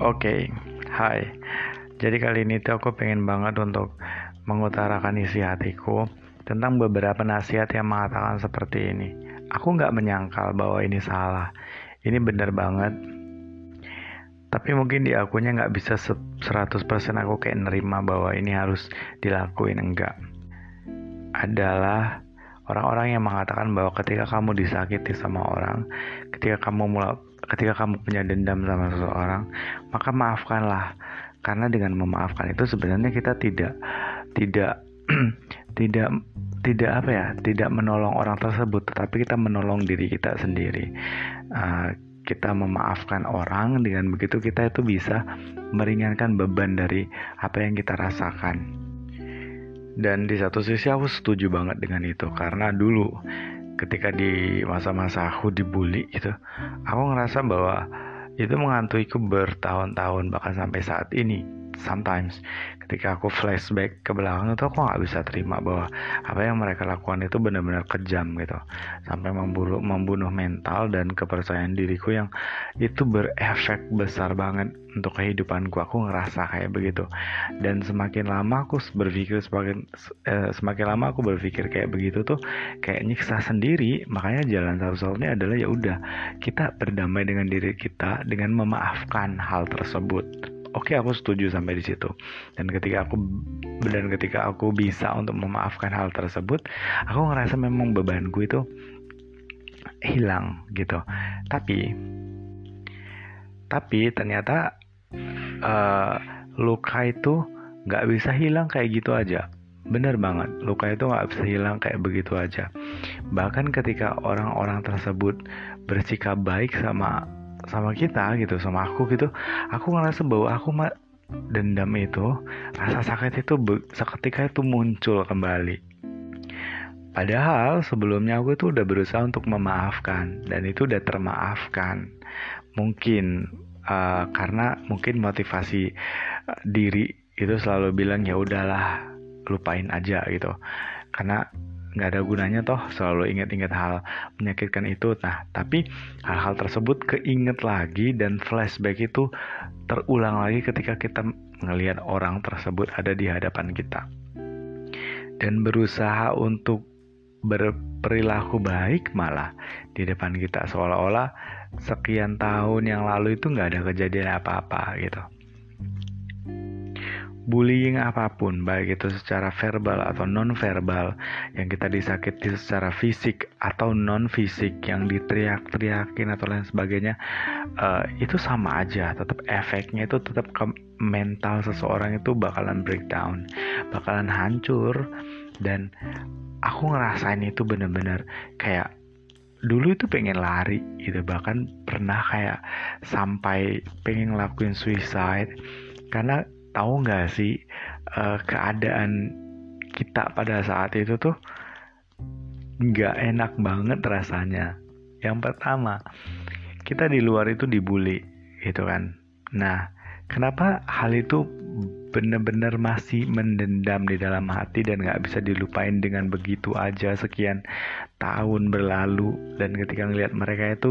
Oke, hai. Jadi kali ini tuh aku pengen banget untuk mengutarakan isi hatiku tentang beberapa nasihat yang mengatakan seperti ini. Aku nggak menyangkal bahwa ini salah. Ini bener banget. Tapi mungkin di akunya nggak bisa 100% aku kayak nerima bahwa ini harus dilakuin enggak. Adalah orang-orang yang mengatakan bahwa ketika kamu disakiti sama orang, ketika kamu mulai ketika kamu punya dendam sama seseorang, maka maafkanlah. Karena dengan memaafkan itu sebenarnya kita tidak tidak tidak tidak apa ya, tidak menolong orang tersebut, tetapi kita menolong diri kita sendiri. Uh, kita memaafkan orang dengan begitu kita itu bisa meringankan beban dari apa yang kita rasakan. Dan di satu sisi aku setuju banget dengan itu karena dulu ketika di masa-masa aku dibully gitu aku ngerasa bahwa itu mengantuiku bertahun-tahun bahkan sampai saat ini sometimes ketika aku flashback ke belakang itu aku nggak bisa terima bahwa apa yang mereka lakukan itu benar-benar kejam gitu. Sampai membunuh membunuh mental dan kepercayaan diriku yang itu berefek besar banget untuk kehidupanku. Aku ngerasa kayak begitu. Dan semakin lama aku berpikir semakin eh, semakin lama aku berpikir kayak begitu tuh kayak nyiksa sendiri. Makanya jalan satu-satunya adalah ya udah kita berdamai dengan diri kita dengan memaafkan hal tersebut oke okay, aku setuju sampai di situ. Dan ketika aku dan ketika aku bisa untuk memaafkan hal tersebut aku ngerasa memang bebanku itu hilang gitu. Tapi tapi ternyata uh, luka itu nggak bisa hilang kayak gitu aja. Bener banget luka itu nggak bisa hilang kayak begitu aja. Bahkan ketika orang-orang tersebut bersikap baik sama sama kita gitu sama aku gitu. Aku ngerasa bahwa aku mah dendam itu rasa sakit itu seketika itu muncul kembali. Padahal sebelumnya aku itu udah berusaha untuk memaafkan dan itu udah termaafkan. Mungkin uh, karena mungkin motivasi uh, diri itu selalu bilang ya udahlah lupain aja gitu. Karena nggak ada gunanya toh selalu ingat-ingat hal menyakitkan itu. Nah tapi hal-hal tersebut keinget lagi dan flashback itu terulang lagi ketika kita melihat orang tersebut ada di hadapan kita. Dan berusaha untuk berperilaku baik malah di depan kita. Seolah-olah sekian tahun yang lalu itu nggak ada kejadian apa-apa gitu bullying apa pun, baik itu secara verbal atau non verbal, yang kita disakiti secara fisik atau non fisik, yang diteriak-teriakin atau lain sebagainya, uh, itu sama aja. Tetap efeknya itu tetap ke mental seseorang itu bakalan breakdown, bakalan hancur, dan aku ngerasain itu bener-bener kayak dulu itu pengen lari gitu bahkan pernah kayak sampai pengen ngelakuin suicide karena tahu nggak sih uh, keadaan kita pada saat itu tuh nggak enak banget rasanya. Yang pertama, kita di luar itu dibully, gitu kan. Nah, kenapa hal itu benar-benar masih mendendam di dalam hati dan nggak bisa dilupain dengan begitu aja sekian tahun berlalu dan ketika ngelihat mereka itu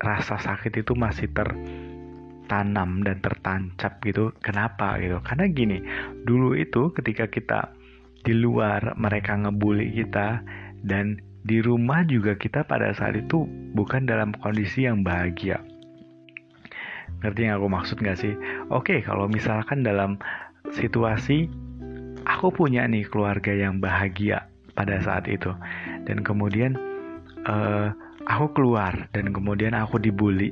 rasa sakit itu masih ter tertanam dan tertancap gitu. Kenapa gitu? Karena gini, dulu itu ketika kita di luar mereka ngebully kita dan di rumah juga kita pada saat itu bukan dalam kondisi yang bahagia. Ngerti yang aku maksud gak sih? Oke, kalau misalkan dalam situasi aku punya nih keluarga yang bahagia pada saat itu dan kemudian uh, aku keluar dan kemudian aku dibully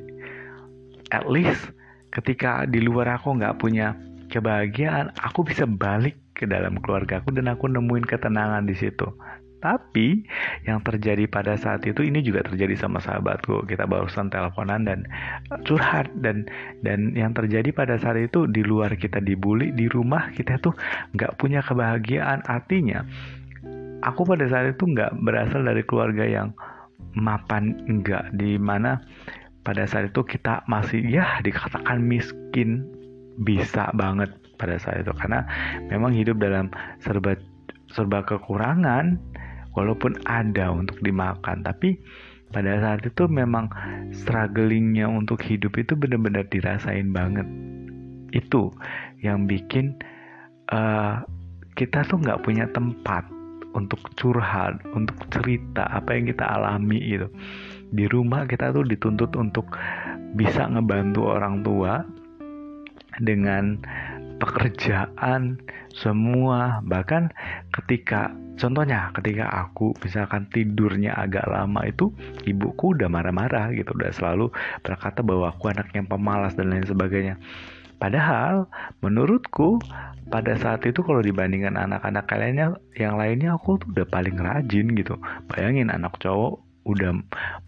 at least ketika di luar aku nggak punya kebahagiaan, aku bisa balik ke dalam keluarga aku dan aku nemuin ketenangan di situ. Tapi yang terjadi pada saat itu ini juga terjadi sama sahabatku. Kita barusan teleponan dan curhat dan dan yang terjadi pada saat itu di luar kita dibully, di rumah kita tuh nggak punya kebahagiaan. Artinya aku pada saat itu nggak berasal dari keluarga yang mapan enggak di mana pada saat itu kita masih ya dikatakan miskin bisa banget pada saat itu. Karena memang hidup dalam serba serba kekurangan walaupun ada untuk dimakan. Tapi pada saat itu memang strugglingnya untuk hidup itu benar-benar dirasain banget. Itu yang bikin uh, kita tuh nggak punya tempat untuk curhat, untuk cerita apa yang kita alami gitu. Di rumah kita tuh dituntut untuk bisa ngebantu orang tua dengan pekerjaan semua. Bahkan ketika contohnya ketika aku misalkan tidurnya agak lama itu ibuku udah marah-marah gitu udah selalu berkata bahwa aku anak yang pemalas dan lain sebagainya. Padahal menurutku pada saat itu kalau dibandingkan anak-anak kaliannya yang lainnya aku tuh udah paling rajin gitu. Bayangin anak cowok udah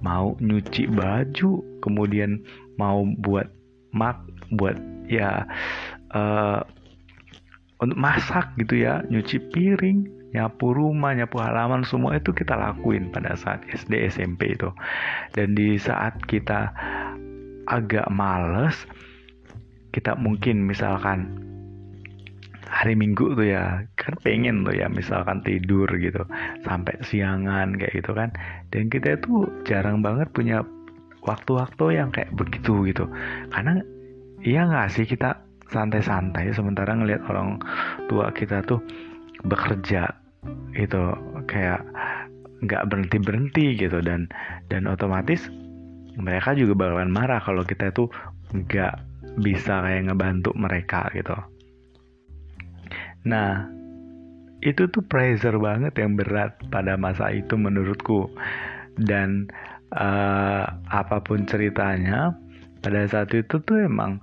mau nyuci baju kemudian mau buat mak buat ya uh, untuk masak gitu ya nyuci piring nyapu rumah nyapu halaman semua itu kita lakuin pada saat SD SMP itu. Dan di saat kita agak males kita mungkin misalkan hari Minggu tuh ya kan pengen tuh ya misalkan tidur gitu sampai siangan kayak gitu kan. Dan kita itu jarang banget punya waktu-waktu yang kayak begitu gitu. Karena iya nggak sih kita santai-santai sementara ngelihat orang tua kita tuh bekerja itu kayak nggak berhenti berhenti gitu. Dan dan otomatis mereka juga bakalan marah kalau kita tuh nggak bisa kayak ngebantu mereka gitu nah itu tuh pressure banget yang berat pada masa itu menurutku. Dan uh, apa pun ceritanya pada saat itu tuh emang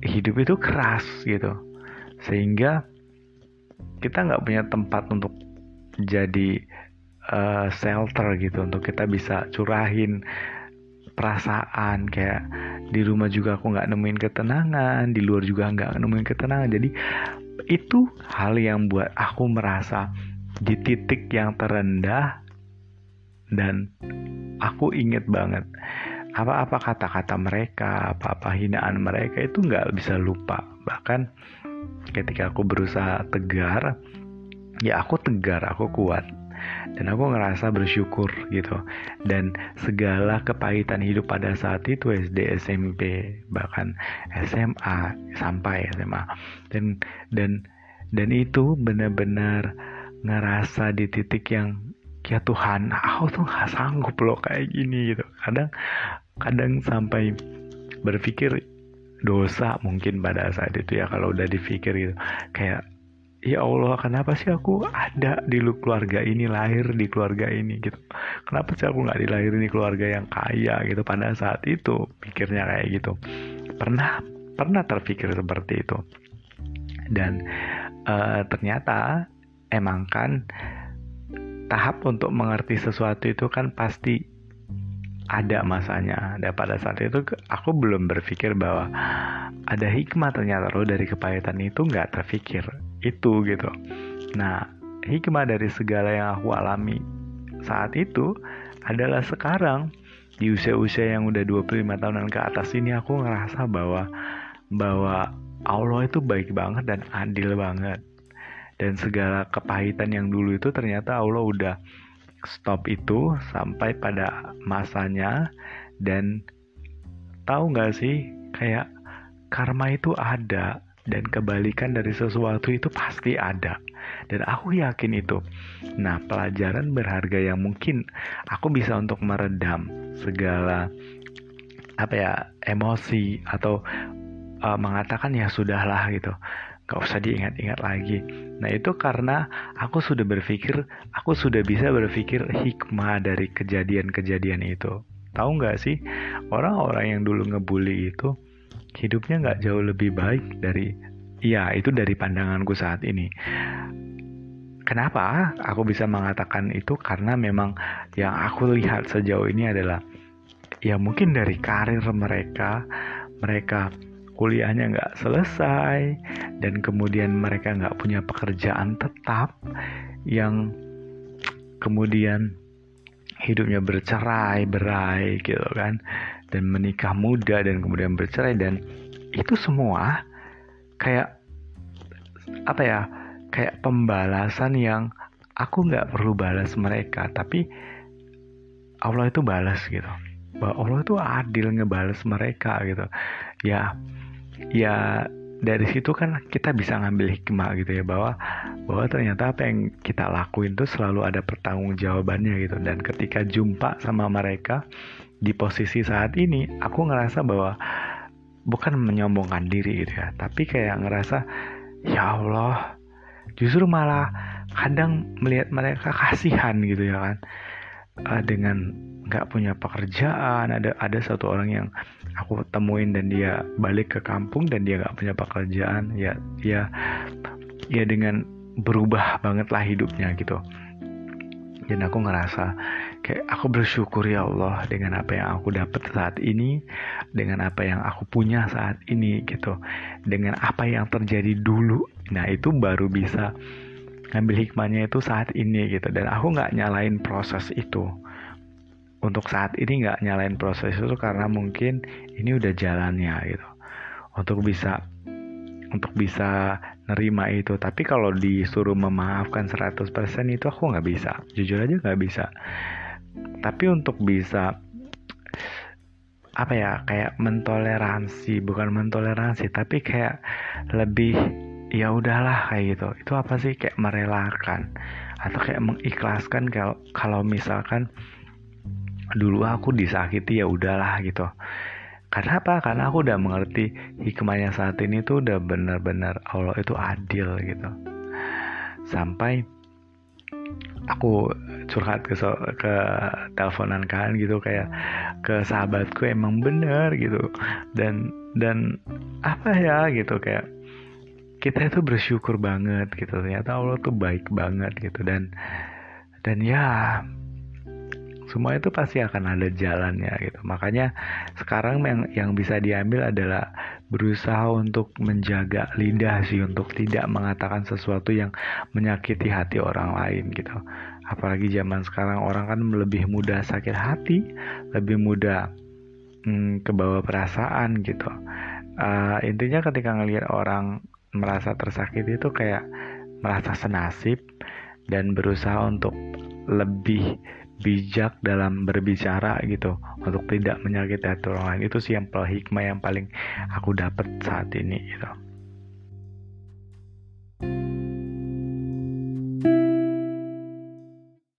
hidup itu keras gitu. Sehingga kita nggak punya tempat untuk jadi uh, shelter gitu untuk kita bisa curahin perasaan. Kayak di rumah juga aku nggak nemuin ketenangan di luar juga nggak nemuin ketenangan. Jadi itu hal yang buat aku merasa di titik yang terendah dan aku inget banget apa-apa kata-kata mereka, apa-apa hinaan mereka itu nggak bisa lupa. Bahkan ketika aku berusaha tegar, ya aku tegar, aku kuat. Dan aku ngerasa bersyukur gitu. Dan segala kepahitan hidup pada saat itu SD, SMP, bahkan SMA sampai SMA. Dan dan dan itu benar-benar ngerasa di titik yang ya Tuhan aku tuh nggak sanggup loh kayak gini gitu kadang kadang sampai berpikir dosa mungkin pada saat itu ya kalau udah dipikir gitu kayak ya Allah kenapa sih aku ada di keluarga ini lahir di keluarga ini gitu? Kenapa sih aku nggak dilahirin di keluarga yang kaya gitu? Pada saat itu pikirnya kayak gitu. Pernah pernah terpikir seperti itu. Dan uh, ternyata emang kan tahap untuk mengerti sesuatu itu kan pasti ada masanya. Dan pada saat itu aku belum berpikir bahwa ada hikmah ternyata loh dari kepahitan itu nggak terpikir itu gitu. Nah hikmah dari segala yang aku alami saat itu adalah sekarang. Di usia-usia yang udah 25 tahunan ke atas ini aku ngerasa bahwa bahwa Allah itu baik banget dan adil banget. Dan segala kepahitan yang dulu itu ternyata Allah udah stop itu sampai pada masanya. Dan tahu nggak sih kayak karma itu ada dan kebalikan dari sesuatu itu pasti ada dan aku yakin itu nah pelajaran berharga yang mungkin aku bisa untuk meredam segala apa ya emosi atau uh, mengatakan ya sudahlah gitu gak usah diingat-ingat lagi. Nah itu karena aku sudah berpikir, aku sudah bisa berpikir hikmah dari kejadian-kejadian itu. Tahu nggak sih orang-orang yang dulu ngebully itu hidupnya nggak jauh lebih baik dari, ya itu dari pandanganku saat ini. Kenapa aku bisa mengatakan itu? Karena memang yang aku lihat sejauh ini adalah ya mungkin dari karir mereka, mereka kuliahnya nggak selesai dan kemudian mereka nggak punya pekerjaan tetap yang kemudian hidupnya bercerai berai gitu kan dan menikah muda dan kemudian bercerai dan itu semua kayak apa ya kayak pembalasan yang aku nggak perlu balas mereka tapi Allah itu balas gitu. Bahwa Allah itu adil ngebales mereka gitu. Ya ya dari situ kan kita bisa ngambil hikmah gitu ya bahwa bahwa ternyata apa yang kita lakuin tuh selalu ada pertanggungjawabannya gitu. Dan ketika jumpa sama mereka di posisi saat ini aku ngerasa bahwa bukan menyombongkan diri gitu ya tapi kayak ngerasa ya Allah justru malah kadang melihat mereka kasihan gitu ya kan uh, dengan nggak punya pekerjaan ada ada satu orang yang aku temuin dan dia balik ke kampung dan dia nggak punya pekerjaan ya ya ya dengan berubah banget lah hidupnya gitu. Dan aku ngerasa kayak aku bersyukur ya Allah dengan apa yang aku dapat saat ini dengan apa yang aku punya saat ini gitu. Dengan apa yang terjadi dulu. Nah itu baru bisa ngambil hikmahnya itu saat ini gitu. Dan aku nggak nyalain proses itu untuk saat ini nggak nyalain proses itu karena mungkin ini udah jalannya gitu. Untuk bisa untuk bisa nerima itu. Tapi kalau disuruh memaafkan 100% itu aku nggak bisa. Jujur aja nggak bisa. Tapi untuk bisa apa ya kayak mentoleransi bukan mentoleransi tapi kayak lebih ya udahlah kayak gitu. Itu apa sih? Kayak merelakan. Atau kayak mengikhlaskan kalau kalau misalkan dulu aku disakiti ya udahlah gitu. Karena apa? Karena aku udah mengerti hikmahnya saat ini tuh udah benar-benar Allah itu adil gitu. Sampai aku curhat ke so, ke teleponan kan gitu kayak ke sahabatku emang bener gitu. Dan dan apa ya gitu kayak kita itu bersyukur banget gitu. Ternyata Allah tuh baik banget gitu. Dan dan ya semua itu pasti akan ada jalannya gitu. Makanya sekarang yang yang bisa diambil adalah berusaha untuk menjaga lidah sih untuk tidak mengatakan sesuatu yang menyakiti hati orang lain gitu. Apalagi zaman sekarang orang kan lebih mudah sakit hati lebih mudah hmm, kebawa perasaan gitu. Uh, intinya ketika ngelihat orang merasa tersakiti itu kayak merasa senasib dan berusaha untuk lebih bijak dalam berbicara gitu untuk tidak menyakiti hati orang lain itu sih yang hikmah yang paling aku dapat saat ini gitu.